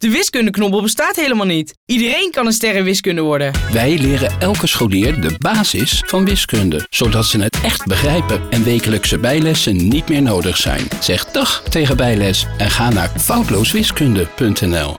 De wiskundeknobbel bestaat helemaal niet. Iedereen kan een sterrenwiskunde worden. Wij leren elke scholier de basis van wiskunde, zodat ze het echt begrijpen en wekelijkse bijlessen niet meer nodig zijn. Zeg dag tegen bijles en ga naar foutlooswiskunde.nl.